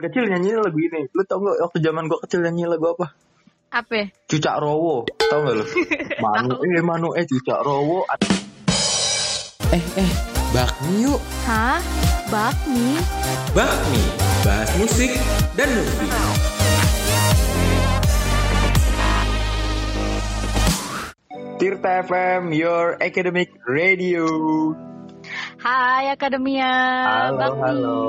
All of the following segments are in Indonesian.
kecil nyanyi lagu ini. Lu tau gak waktu zaman gua kecil nyanyi lagu apa? Apa? Cucak Rowo. Tau gak lu? Manu eh Manu eh Cucak Rowo. Eh, eh, bakmi yuk. Hah? Bakmi? Bakmi, bahas musik dan movie. Tirta FM, your academic radio. Hai Akademia Halo, Bakmi halo.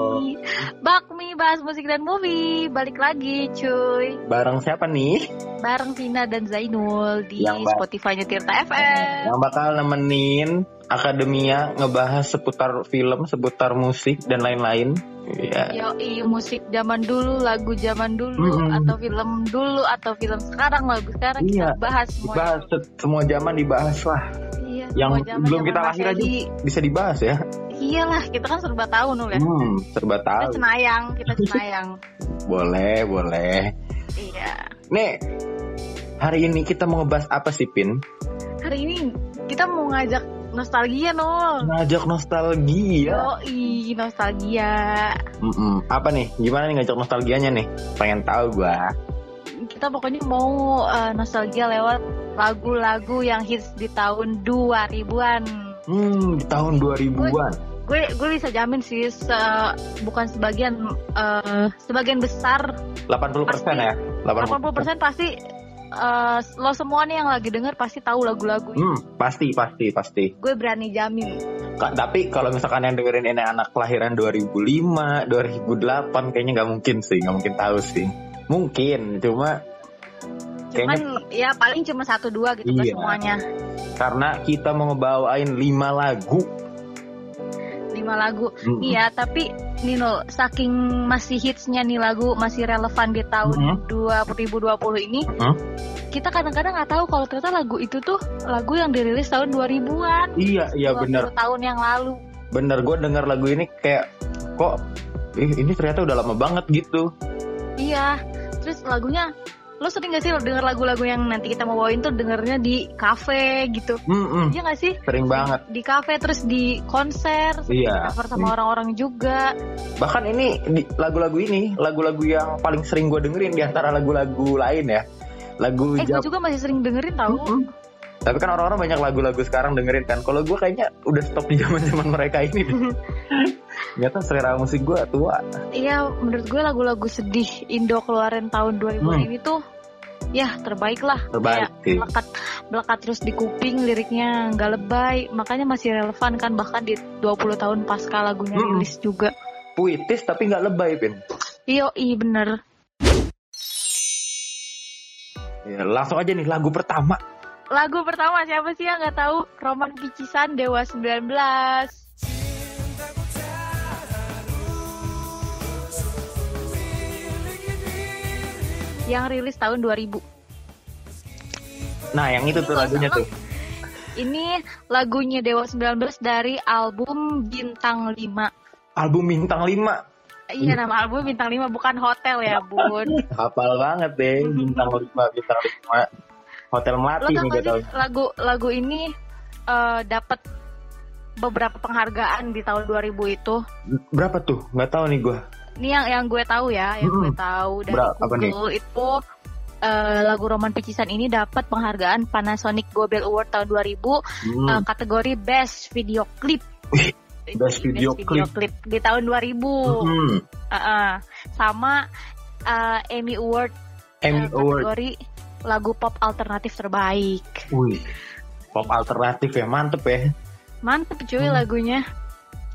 Bakmi bahas musik dan movie Balik lagi cuy Bareng siapa nih? Bareng Vina dan Zainul Di Yang Spotify-nya Tirta FM Yang bakal nemenin Akademia ngebahas seputar film, seputar musik dan lain-lain. Iya. Yoi musik zaman dulu Lagu zaman dulu Mm-mm. Atau film dulu Atau film sekarang Lagu sekarang Iya. Kita bahas semua Dibahas se- semua zaman dibahas lah. Yang zaman- belum kita lahir aja bisa dibahas ya. Iyalah kita kan serba tahu Nul ya Hmm, serba Kita tahu. cenayang Kita cenayang Boleh, boleh. Iya Nih, hari ini kita mau ngebahas apa sih, Pin? Hari ini kita mau ngajak nostalgia Nul Ngajak nostalgia. Yoi nostalgia Mm-mm. Apa nih? Gimana nih ngajak nostalgianya nih? Pengen tahu gua. Kita pokoknya mau uh, nostalgia lewat lagu-lagu yang hits di tahun 2000-an. Hmm, di tahun 2000-an. Gue gue bisa jamin sih se- bukan sebagian uh, sebagian besar 80% ya? 80% pasti uh, lo semua nih yang lagi denger pasti tahu lagu-lagu. Hmm, pasti, pasti, pasti. Gue berani jamin. Ka- tapi kalau misalkan yang dengerin ini anak kelahiran 2005, 2008 kayaknya nggak mungkin sih, nggak mungkin tahu sih. Mungkin, cuma Cuman kayaknya ya paling cuma satu dua gitu kan Iya. semuanya. karena kita mau ngebawain 5 lagu. Lima lagu. Mm. Iya, tapi Nino saking masih hitsnya nih lagu masih relevan di tahun Mhm. 2020 ini, Mhm. kita kadang-kadang nggak tahu kalau ternyata lagu itu tuh lagu yang dirilis tahun 2000-an. Iya, iya 20 bener. tahun yang lalu. Bener, gue denger lagu ini kayak, kok ih, ini ternyata udah lama banget gitu. Iya. Terus lagunya lo sering gak sih denger lagu-lagu yang nanti kita mau bawain tuh dengernya di kafe gitu? Mm-mm, Iya gak sih? sering banget. Di kafe terus di konser, Iya. cover sama orang-orang juga. Bahkan ini lagu-lagu ini, lagu-lagu yang paling sering gue dengerin di antara lagu-lagu lain ya. Lagu Eh, gue juga masih sering dengerin tau. Mm-mm. Tapi kan orang-orang banyak lagu-lagu sekarang dengerin kan. Kalau gue kayaknya udah stop di zaman-zaman mereka ini. Ternyata selera musik gue tua. Iya, menurut gue lagu-lagu sedih Indo keluaran tahun 2000 Hmm. ini tuh ya terbaik lah. Terbaik Kayak sih. melekat melekat terus di kuping liriknya nggak lebay, makanya masih relevan kan bahkan di 20 tahun pasca lagunya Hmm. rilis juga. Puitis tapi nggak lebay, Pin. Iyo, i bener. Ya, langsung aja nih lagu pertama. Lagu pertama siapa sih yang nggak tahu? Roman Picisan Dewa 19. Yang rilis tahun 2000. Nah, yang itu tuh lagunya tuh. Ini lagunya Dewa 19 dari album Bintang 5. Album Bintang 5. Iya nama album Bintang 5 bukan hotel ya bun Hafal banget deh Bintang 5, Bintang 5. Hotel Lo Melati tau nih gak gue tau. sih lagu, lagu ini eh, dapat beberapa penghargaan di tahun 2000 itu Berapa tuh? Nggak tahu nih gue. Ini yang yang gue tahu ya Yang gue Mm-mm. tahu dari Berapa- apa nih? Google itu eh, Lagu Roman Picisan ini dapat penghargaan Panasonic Gobel Award tahun 2000 Hmm. eh, Kategori Best Video Clip Best Video Clip. di tahun 2000 Hmm. Uh-uh. sama uh, Emmy Award Emmy uh, Award. Lagu pop alternatif terbaik. Wih. Pop alternatif ya, mantep ya. Mantep cuy Hmm. lagunya.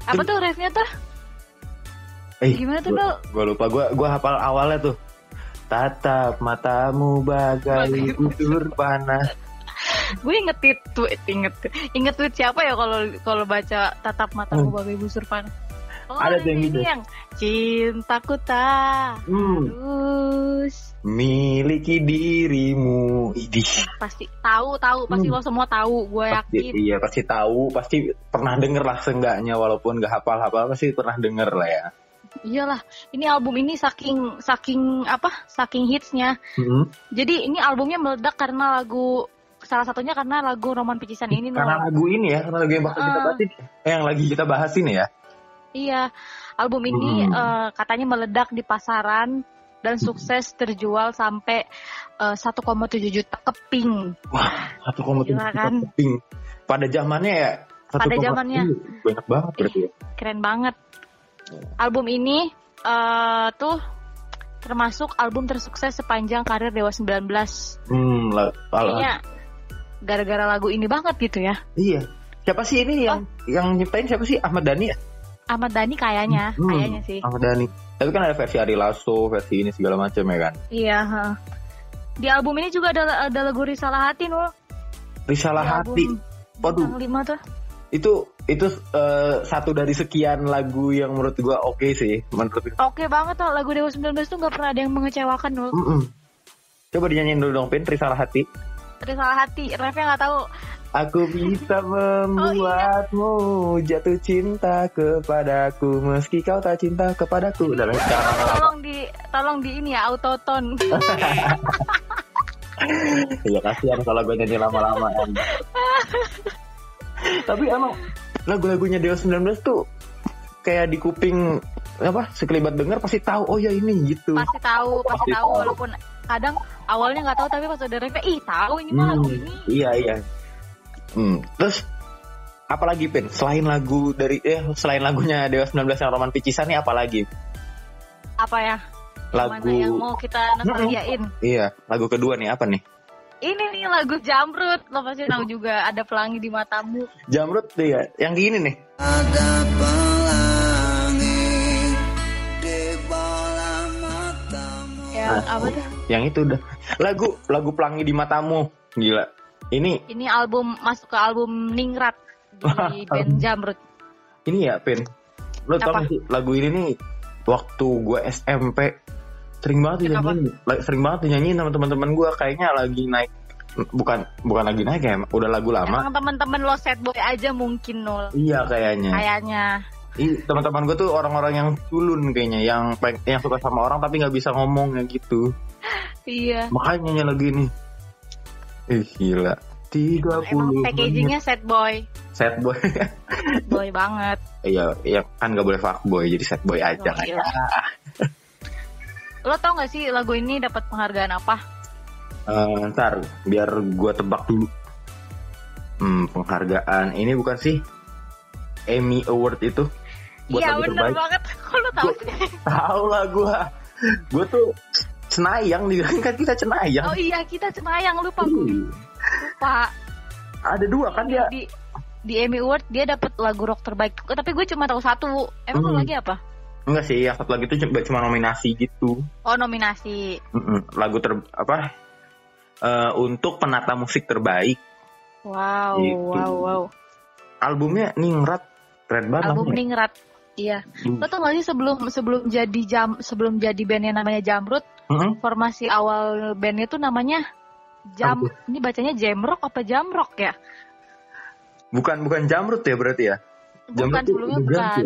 Apa tuh refnya tuh? Eh, Gimana tuh Dol? gua lupa, gua gua hafal awalnya tuh. Tatap matamu bagai busur panas. Gue inget tweet, inget inget tweet siapa ya kalau kalau baca tatap matamu Hmm. bagai busur panas. Oh, Ada yang ini gitu. yang cintaku tak Hmm. harus Miliki dirimu. Idih. pasti tahu tahu pasti Hmm. lo semua tahu gue Pasti, yakin iya pasti tahu, pasti pernah denger lah seenggaknya walaupun gak hafal-hafal pasti pernah denger lah ya. iyalah ini album ini saking saking apa saking hitsnya Hmm. Jadi ini albumnya meledak karena lagu salah satunya karena lagu Roman Picisan ini Karena Nol. lagu ini ya, karena lagu yang bakal kita Ah. bahas ini. Eh, yang lagi kita bahas ini ya. Iya, album ini Hmm. eh, katanya meledak di pasaran dan sukses terjual sampai eh, 1,7 juta keping. Tujuh Gila juta kan? keping. Pada zamannya ya. Pada 1,7 zamannya. banyak banget berarti ya. Keren banget. Album ini eh, tuh termasuk album tersukses sepanjang karir Dewa 19. Hmm. Kayaknya gara-gara lagu ini banget gitu ya. Iya. Siapa sih ini yang yang nyiptain siapa sih Ahmad Dhani ya? Ahmad Dhani kayaknya, Hmm, kayaknya sih. Ahmad Dhani. Tapi kan ada versi Ari Lasso, versi ini segala macam ya kan. Iya. heeh. Di album ini juga ada ada lagu Risalah Hati Nul. Risalah Di Hati. Waduh, lima tuh. itu itu eh, satu dari sekian lagu yang menurut gua oke sih, menurut Oke banget tuh lagu Dewa 19 tuh nggak pernah ada yang mengecewakan Nul. Mm-mm. Coba dinyanyiin dulu dong, Pin, Risalah Hati. Risalah Hati, refnya nggak tahu. Aku bisa membuatmu jatuh cinta kepadaku meski kau tak cinta kepadaku. Lama-lama. Tolong di tolong di ini ya autoton. Iya kasihan kalau gue nyanyi lama-lama. Tapi emang lagu-lagunya Dewa 19 tuh kayak di kuping apa sekelibat denger pasti tahu oh ya ini gitu. pasti tahu, pasti Pasti tahu walaupun kadang awalnya nggak tahu tapi pas udah refnya ih tahu ini mah lagu Hmm, ini. Iya iya. Hmm. Terus apalagi Pin selain lagu dari eh selain lagunya Dewa 19 yang Roman Picisan nih apalagi Apa ya? lagu Mana yang mau kita nostalgiain? iya lagu kedua nih apa nih Ini nih lagu Jamrut, lo pasti tahu juga ada pelangi di matamu. Jamrut tuh ya yang gini nih Ada pelangi di bola matamu. Yang apa tuh? yang itu udah lagu lagu pelangi di matamu gila ini Ini album masuk ke album Ningrat di band Jamrut. ini ya Pin. Lo tau sih lagu ini nih waktu gue SMP sering banget dinyanyiin. Sering banget dinyanyiin sama teman-teman gue kayaknya lagi naik bukan bukan lagi naik ya udah lagu lama. Emang temen-temen lo set boy aja mungkin nol. iya kayaknya. Kayaknya. Teman-teman gue tuh orang-orang yang culun kayaknya yang yang suka sama orang tapi nggak bisa ngomong ya gitu. Iya. makanya nyanyi lagu ini ih gila 30 Emang packagingnya set boy. sad boy Boy banget. iya iya kan nggak boleh fuckboy jadi sad boy aja Oh, kan. Lo tau gak sih lagu ini dapat penghargaan apa? Eh, ntar biar gue tebak dulu hmm, penghargaan ini bukan sih Emmy Award itu Iya bener terbaik banget. Kok lo tau sih? tahu lah gue gue tuh cenayang nih kan kita cenayang Oh iya kita cenayang lupa gue. Ih, Lupa. ada dua kan dia Di di Emmy Award dia dapat lagu rock terbaik. Tapi gue cuma tahu satu. Emang Hmm. lagi apa? enggak sih yang satu lagi itu cuma, cuma nominasi gitu Oh nominasi. Mm-mm. lagu ter apa eh, untuk penata musik terbaik Wow, Gitu. wow, wow. albumnya ningrat keren banget Album. Ningrat. Iya. Hmm. Lo tau gak sih sebelum sebelum jadi jam sebelum jadi band yang namanya Jamrut, Mm-mm. formasi awal bandnya tuh namanya Jam. Ini bacanya Jamrock apa Jamrock ya? bukan bukan jamrut ya berarti ya Jamrut Bukan ganti. bukan.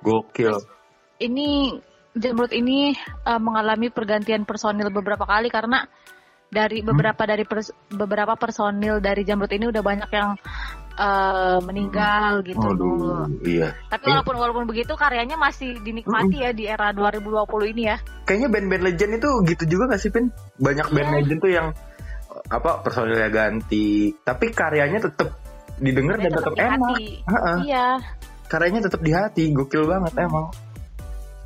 gokil Ini Jamrut ini eh, mengalami pergantian personil beberapa kali karena dari Hmm. beberapa dari pers- beberapa personil dari Jamrut ini udah banyak yang eh, meninggal gitu. Aduh, iya. Tapi walaupun walaupun begitu karyanya masih dinikmati ya di era 2020 ini ya. Kayaknya band-band legend itu gitu juga gak sih, Pin? Banyak band Iya. legend tuh yang apa personilnya ganti, tapi karyanya tetap didengar dan tetap tetap di enak. Iya. Karyanya tetap di hati, gokil banget emang.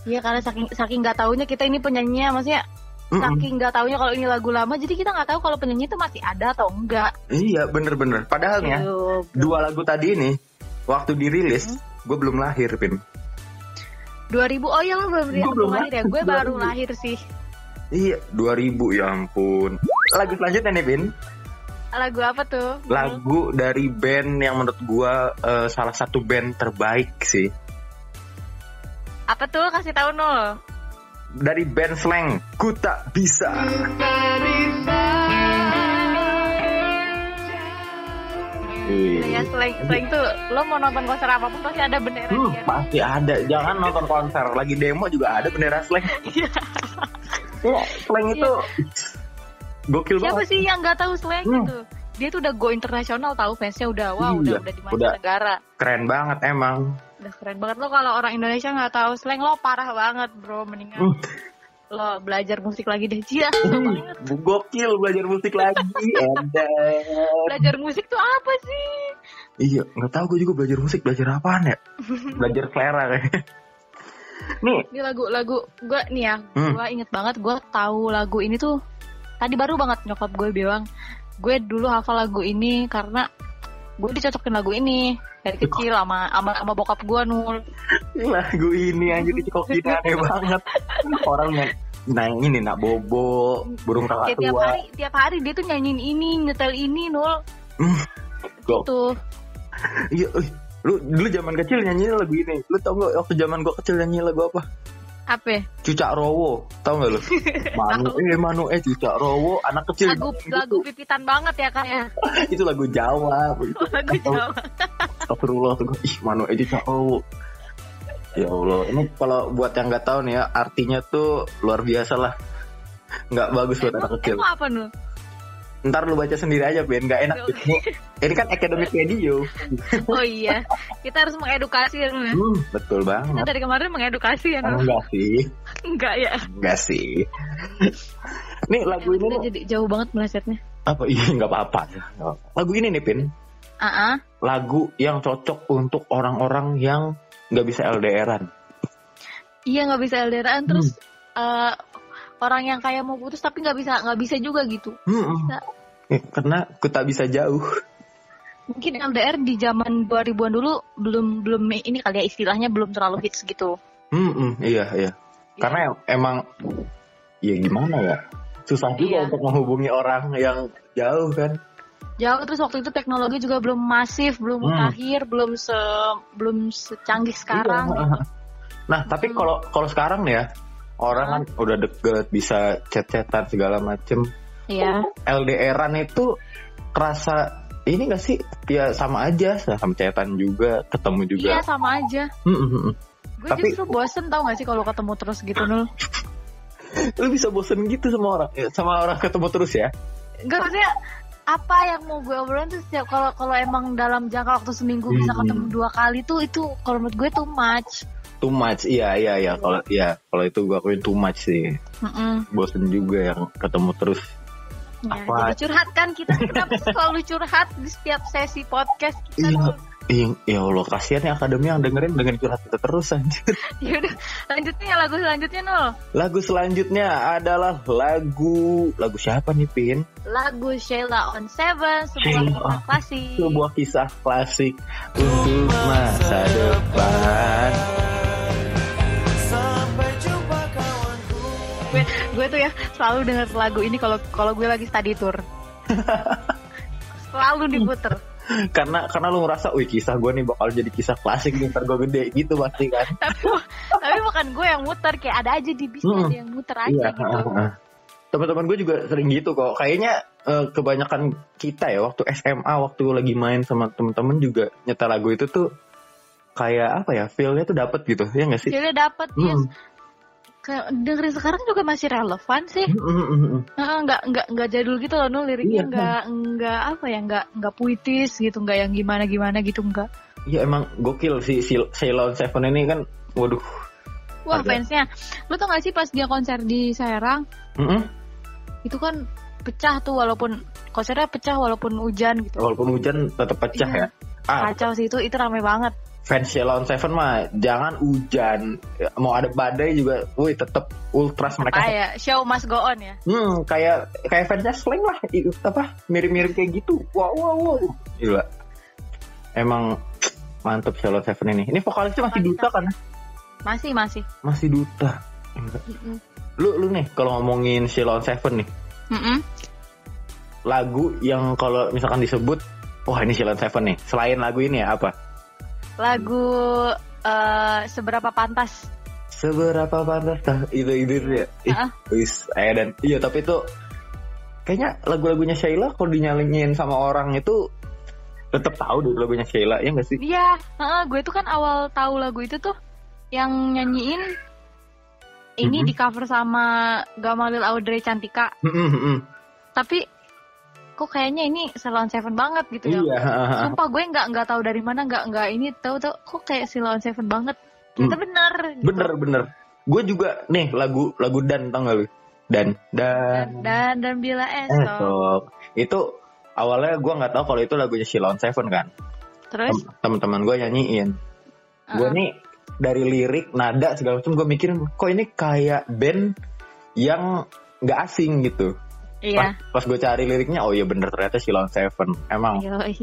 Iya karena saking saking nggak taunya kita ini penyanyinya maksudnya Mm-mm. saking nggak taunya kalau ini lagu lama jadi kita nggak tahu kalau penyanyi itu masih ada atau enggak. Iya, bener-bener. Padahal ya, Aduh, dua lagu tadi ini waktu dirilis, Hmm. gue belum lahir, Pin. 2000 oh ya lu belum, belum lahir ya? Gue 2000. baru lahir sih. Iya, 2000 ya ampun. Lagu selanjutnya nih, Pin. Lagu apa tuh? Lagu dari band yang menurut gua eh, salah satu band terbaik sih. Apa tuh? Kasih tahu nol. Dari band Slang, Ku Tak Bisa. Ya selain selain itu lo mau nonton konser apa pun pasti ada bendera Hmm, dia. pasti ada. Jangan nonton konser. Lagi demo juga ada bendera Slang. ya, Slang itu gokil Siapa banget. sih yang nggak tahu slang Hmm. gitu? Dia tuh udah go internasional tahu fansnya udah wow udah Iya, udah di udah. negara. Keren banget emang. Udah keren banget lo kalau orang Indonesia nggak tahu slang lo parah banget bro mendingan Hmm. lo belajar musik lagi deh Cia Gokil belajar musik lagi. Belajar musik tuh apa sih Iya, nggak tahu gue juga belajar musik belajar apaan ya? belajar selera kayaknya. Nih, ini lagu-lagu gue nih ya Hmm. gue inget banget gue tahu lagu ini tuh tadi baru banget nyokap gue bilang gue dulu hafal lagu ini karena gue dicocokin lagu ini dari kecil sama sama, sama bokap gue nul lagu ini anjir dicokokin aneh banget. Orang yang nah ini nak bobo, burung kakak Kayak tiap tua. hari tiap hari dia tuh nyanyiin ini nyetel ini nul Gok. tuh Iya, lu dulu zaman kecil nyanyi lagu ini. Lu tau gak waktu zaman gua kecil nyanyi lagu apa? Apa Cucak Rowo, tau gak lu? Manu eh Manu eh Cucak Rowo, anak kecil lagu lagu pipitan banget ya kan ya itu lagu Jawa. Itu, lagu Jawa Astagfirullah tuh ih Manu eh Cucak Rowo. Ya Allah, ini kalau buat yang nggak tahu nih ya, artinya tuh luar biasa lah. Nggak bagus buat anak kecil. emang apa nul Ntar lu baca sendiri aja, Ben. Nggak enak. Ini, kan academic radio. oh iya kita harus mengedukasi ya Hmm, betul kita banget. dari kemarin mengedukasi ya nul Enggak sih. enggak ya Enggak sih. Nih lagu ini Udah jadi jauh banget melesetnya apa iya nggak apa-apa. Lagu ini nih Pin, ah ah. lagu yang cocok untuk orang-orang yang nggak bisa LDRan. iya nggak bisa LDRan terus Hmm. eh, orang yang kayak mau putus tapi nggak bisa nggak bisa juga gitu Hmm, Bisa. eh, karena ku tak bisa jauh. mungkin LDR di zaman 2000-an dulu belum belum ini kali ya istilahnya belum terlalu hits gitu Hmm, hmm, iya iya. Karena em- emang ya gimana ya susah juga Iya. untuk menghubungi orang yang jauh kan. jauh terus waktu itu teknologi juga belum masif belum Hmm. mutakhir belum se belum secanggih sekarang Iya. Nah tapi Hmm. kalau kalau sekarang nih ya orang kan udah deket bisa chat-chatan segala macem. Iya. LDRan itu kerasa ini gak sih ya sama aja sama chatan juga ketemu juga. Iya sama aja. Hmm, hmm, hmm. Gue Tapi- justru bosen tau gak sih kalau ketemu terus gitu nul. Lu bisa bosen gitu sama orang ya, sama orang ketemu terus ya? Enggak maksudnya apa yang mau gue obrolin tuh setiap kalau kalau emang dalam jangka waktu seminggu bisa Hmm. ketemu dua kali tuh itu kalau menurut gue too much. Too much, iya iya iya. Kalau iya kalau itu gua akuin too much sih. Mm-mm. Bosen juga yang ketemu terus. Ya, Apa? jadi curhat kan kita kenapa selalu curhat di setiap sesi podcast kita Iya. Nul? Ih, ya Allah kasihan ya akademi yang dengerin dengerin curhat kita terus anjir. Ya udah lanjutnya lagu selanjutnya nul. Lagu selanjutnya adalah lagu lagu siapa nih Pin? Lagu Sheila on Seven sebuah Sheila. kisah klasik. Sebuah kisah klasik untuk masa depan. Gue gue tuh ya selalu denger lagu ini kalau kalau gue lagi study tour selalu diputer karena karena lu ngerasa, wih kisah gue nih bakal jadi kisah klasik nih ntar gue gede gitu pasti kan. tapi tapi bukan gue yang muter kayak ada aja di bis Hmm. ada yang muter aja Iya. gitu. Teman-teman gue juga sering gitu kok. Kayaknya eh, kebanyakan kita ya waktu SMA waktu lagi main sama temen-temen juga nyetel lagu itu tuh kayak apa ya feelnya tuh dapet gitu ya nggak sih? jadi dapat ya Hmm. kayak dengerin sekarang juga masih relevan sih Hmm, hmm, hmm, hmm. Nggak nggak nggak jadul gitu loh Nul Iya. liriknya nggak nggak apa ya nggak nggak puitis gitu nggak yang gimana gimana gitu nggak Iya emang gokil si si Ceylon Seven ini kan, waduh. wah Ada. fansnya lu tau gak sih pas dia konser di Serang Mm-mm. itu kan pecah tuh walaupun konsernya pecah walaupun hujan gitu Walaupun hujan tetap pecah Iya. ya. Ah, kacau sih itu itu rame banget fans Ceylon Seven mah jangan hujan, mau ada badai juga, wih tetap ultras mereka. apa ya show must go on ya Hmm, kayak kayak fansnya Slang lah, apa mirip-mirip kayak gitu. Wow, wow, wow. Gila. Emang mantep Ceylon Seven ini. Ini vokalisnya masih duta kan? masih masih Masih duta. Mm-mm. Lu lu nih kalau ngomongin Ceylon Seven nih, Mm-mm. lagu yang kalau misalkan disebut, wah ini Ceylon Seven nih. Selain lagu ini ya apa? Lagu eh, seberapa pantas Seberapa pantas tah itu itu ya. Ih, Ah. wis, eh, dan iya tapi itu kayaknya lagu-lagunya Sheila kalau dinyalingin sama orang itu tetap tahu deh lagunya Sheila ya nggak sih? Iya, heeh, gue tuh kan awal tahu lagu itu tuh yang nyanyiin ini Mhm. di cover sama Gamalil Audrey Cantika. Mm-mm, mm-mm. Tapi kok kayaknya ini Salon Seven banget gitu ya. Iya. Sumpah gue nggak nggak tahu dari mana nggak nggak ini tahu tahu kok kayak Salon Seven banget. Ternyata bener. gitu. Bener bener. Gue juga nih lagu lagu dan tau gak lu? Dan Dan dan dan, dan bila esok. esok itu awalnya gue nggak tahu kalau itu lagunya Shilon Seven kan. Terus Tem- Teman-teman gue nyanyiin. Gue Uh-uh. nih dari lirik nada segala macam gue mikirin kok ini kayak band yang nggak asing gitu. Iya. Pas, pas gue cari liriknya oh iya bener ternyata Shilon Seven. Emang Yoi.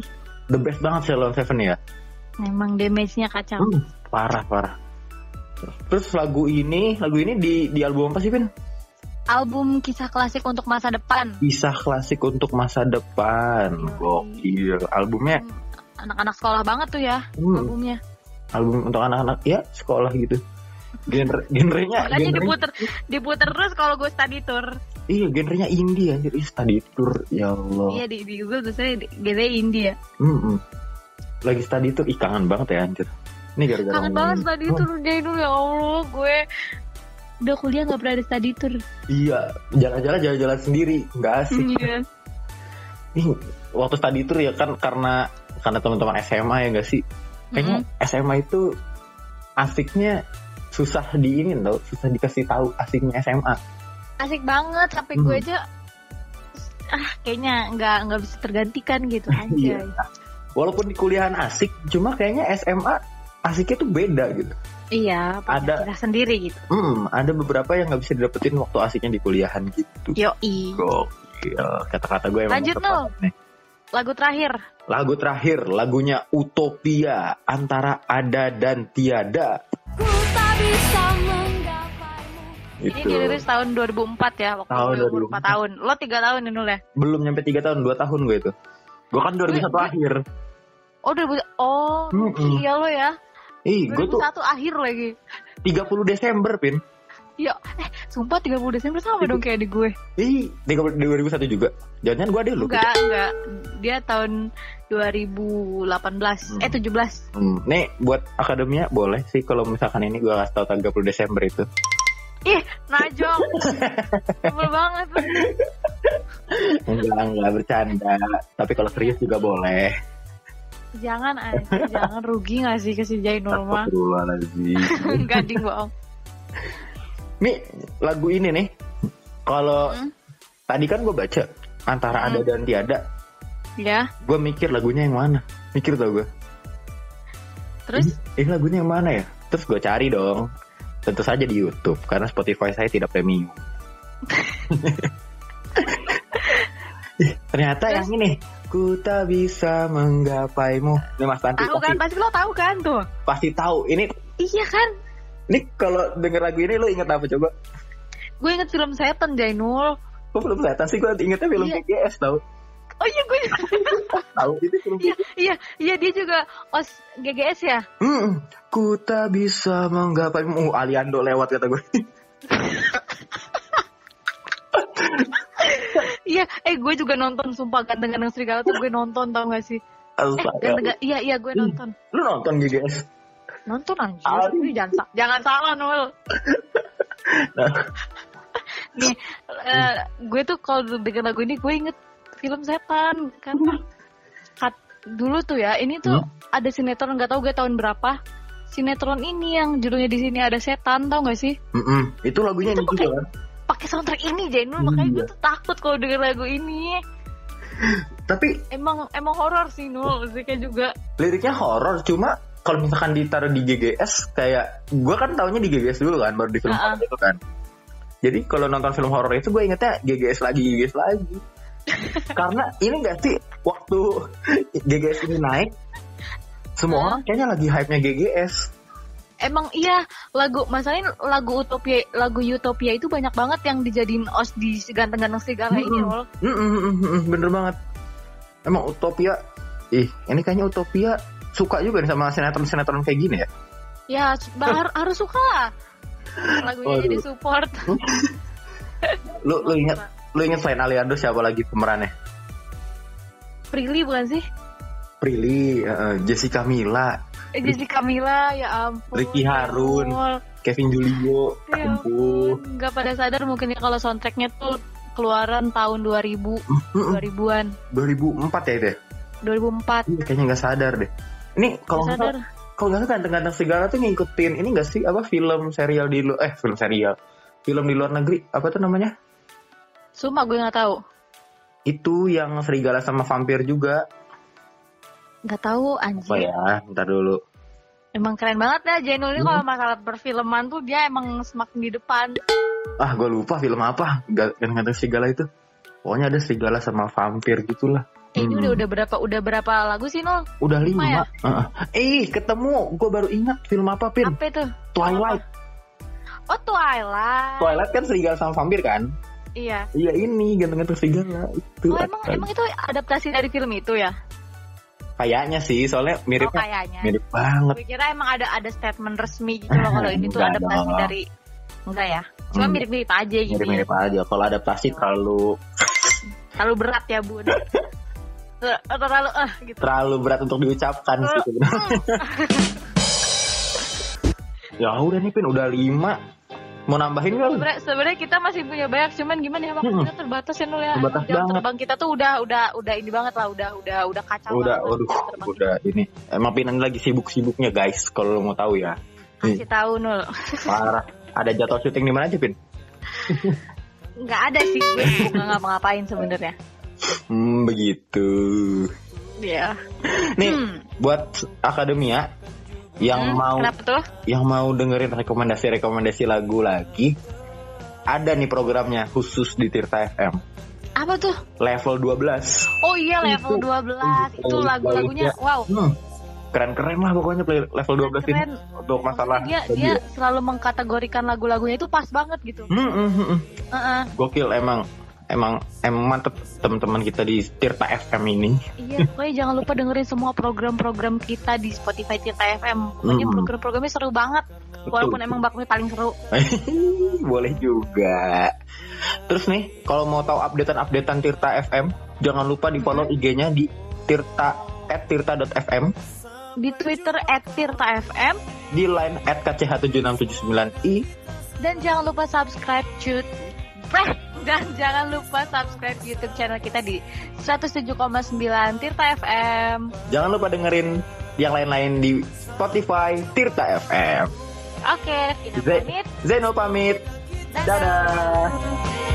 the best banget Shilon Seven ya. Memang damage-nya kacau. Hmm, parah parah. Terus lagu ini, lagu ini di di album apa sih, Pin? Album kisah klasik untuk masa depan. Kisah klasik untuk masa depan. Gokil. Albumnya Anak-anak sekolah banget tuh ya hmm, albumnya. album untuk anak-anak ya sekolah gitu. Genre genrenya Makanya genre, diputer diputer terus kalau gue study tour. Iya genrenya indie anjir Ih, study tour ya Allah. Iya di, di Google tuh saya genre India. Mm-mm. Lagi study tour ih kangen banget ya anjir. Ini gara-gara Kangen banget study tour dulu ya Allah gue udah kuliah nggak pernah ada study tour. Iya, jalan-jalan jalan-jalan sendiri, nggak asik. Iya. Ih, waktu study tour ya kan karena karena teman-teman SMA ya nggak sih? Kayaknya SMA itu asiknya susah di ini tau, susah dikasih tahu asiknya SMA. Asik banget sampai Hmm. gue aja ah kayaknya nggak nggak bisa tergantikan gitu Iya. aja. Walaupun di kuliahan asik, cuma kayaknya SMA asiknya tuh beda gitu. Iya, Ada- ada sendiri gitu. Hmm, ada beberapa yang nggak bisa didapetin waktu asiknya di kuliahan gitu. Yoi. Gokil, kata-kata gue emang Lanjut, nih. Lagu terakhir. Lagu terakhir, lagunya Utopia antara ada dan tiada. Ini Itu dirilis tahun 2004 ya, waktu Tahun gue umur 4 tahun. Lo 3 tahun ini ya? belum nyampe tiga tahun, dua tahun gue itu. Gue kan 2001 Gue- akhir. Oh, 2000 Oh, Mm-mm. iya lo ya. Ih, gue tuh 2001 akhir lagi. 30 Desember, Pin. Ya, eh, sumpah 30 Desember sama dong kayak di gue. Ih, 30 2001 juga. Jangan-jangan gue ada lu. Enggak, enggak. Dia tahun 2018, Hmm. eh 17. Hmm, nih buat akademia boleh sih kalau misalkan ini gue kasih tahu tanggal 30 Desember itu. Ih, najong. Sebel banget. Enggak, enggak bercanda. Tapi kalau serius juga boleh. Jangan aja, jangan rugi gak sih ke si mah? Astagfirullahaladzim. Enggak ding bohong. nih, lagu ini nih. Kalau Hmm. tadi kan gue baca antara Hmm. ada dan tiada. Ya, Gue mikir lagunya yang mana. Mikir tau gue. terus Ini lagunya yang mana ya? Terus gue cari dong. Tentu saja di YouTube karena Spotify saya tidak premium. Ternyata Terus? yang ini ku tak bisa menggapaimu. Ini Mas Tanti tahu kan? pasti, Pasti lo tahu kan tuh? pasti tahu. Ini Iya kan? ini kalau denger lagu ini lo inget apa coba? Gue inget film setan Jainul. Kok belum setan sih? Gue ingetnya film Iya. PGS tau. Oh iya gue Tahu itu film Iya, iya, iya dia juga os GGS ya. Hmm, ku tak bisa menggapaimu. Uh, Aliando lewat kata gue. Iya, eh gue juga nonton sumpah ganteng-ganteng serigala tuh gue nonton tau gak sih? Eh, Astaga. ganteng iya iya gue nonton. Lu nonton GGS? Nonton anjir. Ih, jangan sa- jangan salah Nul. Nah, Nih, eh, gue tuh kalau denger lagu ini gue inget film setan karena kat- dulu tuh ya ini tuh ada sinetron nggak tahu gue tahun berapa. Sinetron ini yang judulnya di sini ada setan tau gak sih? Mm-mm. itu lagunya Itu ini juga kan? pakai soundtrack ini Jainul makanya gue tuh takut kalau denger lagu ini. Tapi emang emang horor sih Nul musiknya juga. Liriknya horor cuma kalau misalkan ditaruh di GGS kayak gue kan taunya di GGS dulu kan baru di film ah. horor itu kan. Jadi kalau nonton film horor itu gue ingetnya GGS lagi GGS lagi karena ini gak sih waktu GGS ini naik semua orang kayaknya lagi hype nya GGS emang iya lagu masalahnya lagu Utopia lagu Utopia itu banyak banget yang dijadiin os di ganteng-ganteng ini. Nul Mm, mm, mm, mm, bener banget. Emang Utopia ih ini kayaknya Utopia suka juga nih sama sinetron-sinetron kayak gini ya? Ya har- harus suka lah. Lagunya Waduh. jadi support. Lu lu inget lu inget selain Aliando siapa lagi pemerannya Prilly bukan sih Prilly eh, Jessica Mila Eh, Jessica Mila ya ampun Ricky Harun. Nul. Kevin Julio ya ampun nggak pada sadar mungkin ya kalau soundtracknya tuh keluaran tahun 2000 Mm-mm. 2000-an 2004 ya itu ya? 2004 Iya, kayaknya nggak sadar deh. Ini kalau nggak kalau nggak ganteng-ganteng segala tuh ngikutin ini nggak sih apa film serial di lu- eh film serial film di luar negeri apa tuh namanya? Sumpah gue nggak tahu Itu yang serigala sama vampir juga. nggak tahu Apa anjir ya? Ntar dulu. emang keren banget ya Jainul ini Hmm. kalau masalah perfilman tuh dia emang semakin di depan Ah, gue lupa film apa. Ga- Ganteng-ganteng serigala itu. Pokoknya ada serigala sama vampir gitulah. Eh, ini Hmm. udah udah berapa udah berapa lagu sih Nol Udah lima. Lima ya? Heeh. Eh, ketemu. Gue baru ingat film apa, Pin? apa itu Twilight. oh Twilight Twilight kan serigala sama vampir kan? Iya Iya ini ganteng-ganteng serigala itu. oh emang emang itu adaptasi dari film itu ya Kayaknya sih, soalnya oh miripnya kayaknya mirip banget. gue kira emang ada ada statement resmi gitu loh kalau ini tuh adaptasi dong. dari enggak ya cuma Hmm. mirip-mirip aja gitu ya. Mirip-mirip aja. Kalau adaptasi terlalu terlalu berat ya bun Ter- terlalu eh gitu terlalu berat untuk diucapkan sih sebenarnya. ya udah nih Pin, udah lima. Mau nambahin nggak? sebenarnya sebenarnya kita masih punya banyak cuman gimana ya waktu Hmm. kita terbatas ya nul ya Terbatas jam banget. terbang kita tuh udah udah udah ini banget lah udah udah udah kacau Udah, banget terbang udah ini. Emang Pin ini lagi sibuk-sibuknya guys, kalau lo mau tahu ya. kasih tahu nul Parah. Ada jadwal syuting di mana aja, Pin? nggak ada sih gue nggak ngapa-ngapain sebenarnya Hmm, begitu. Iya. Nih, Hmm. buat akademia yang Hmm, mau kenapa tuh yang mau dengerin rekomendasi-rekomendasi lagu lagi, ada nih programnya khusus di Tirta FM. apa tuh Level 12. oh iya level Itu- 12 itu itu lagu-lagunya wow Hmm. Keren-keren lah pokoknya play level 12 ini keren untuk masalah dia dia selalu mengkategorikan lagu-lagunya itu pas banget gitu Hmm, hmm, hmm, hmm. Heeh. Gokil emang emang emang mantep teman-teman kita di Tirta FM ini. Iya, pokoknya jangan lupa dengerin semua program-program kita di Spotify Tirta FM. Pokoknya Mm. program-programnya seru banget. Walaupun emang bakmi paling seru. Boleh juga. Terus nih, kalau mau tahu updatean-updatean Tirta FM, jangan lupa di follow IG-nya di tirta @tirta.fm, Di Twitter @tirta_fm di line @kch7679i. dan jangan lupa subscribe cut. Dan jangan lupa subscribe YouTube channel kita di 107,9 Tirta FM. Jangan lupa dengerin yang lain-lain di Spotify Tirta FM. Oke, Zai- pamit. Zeno pamit. Dadah. Dadah.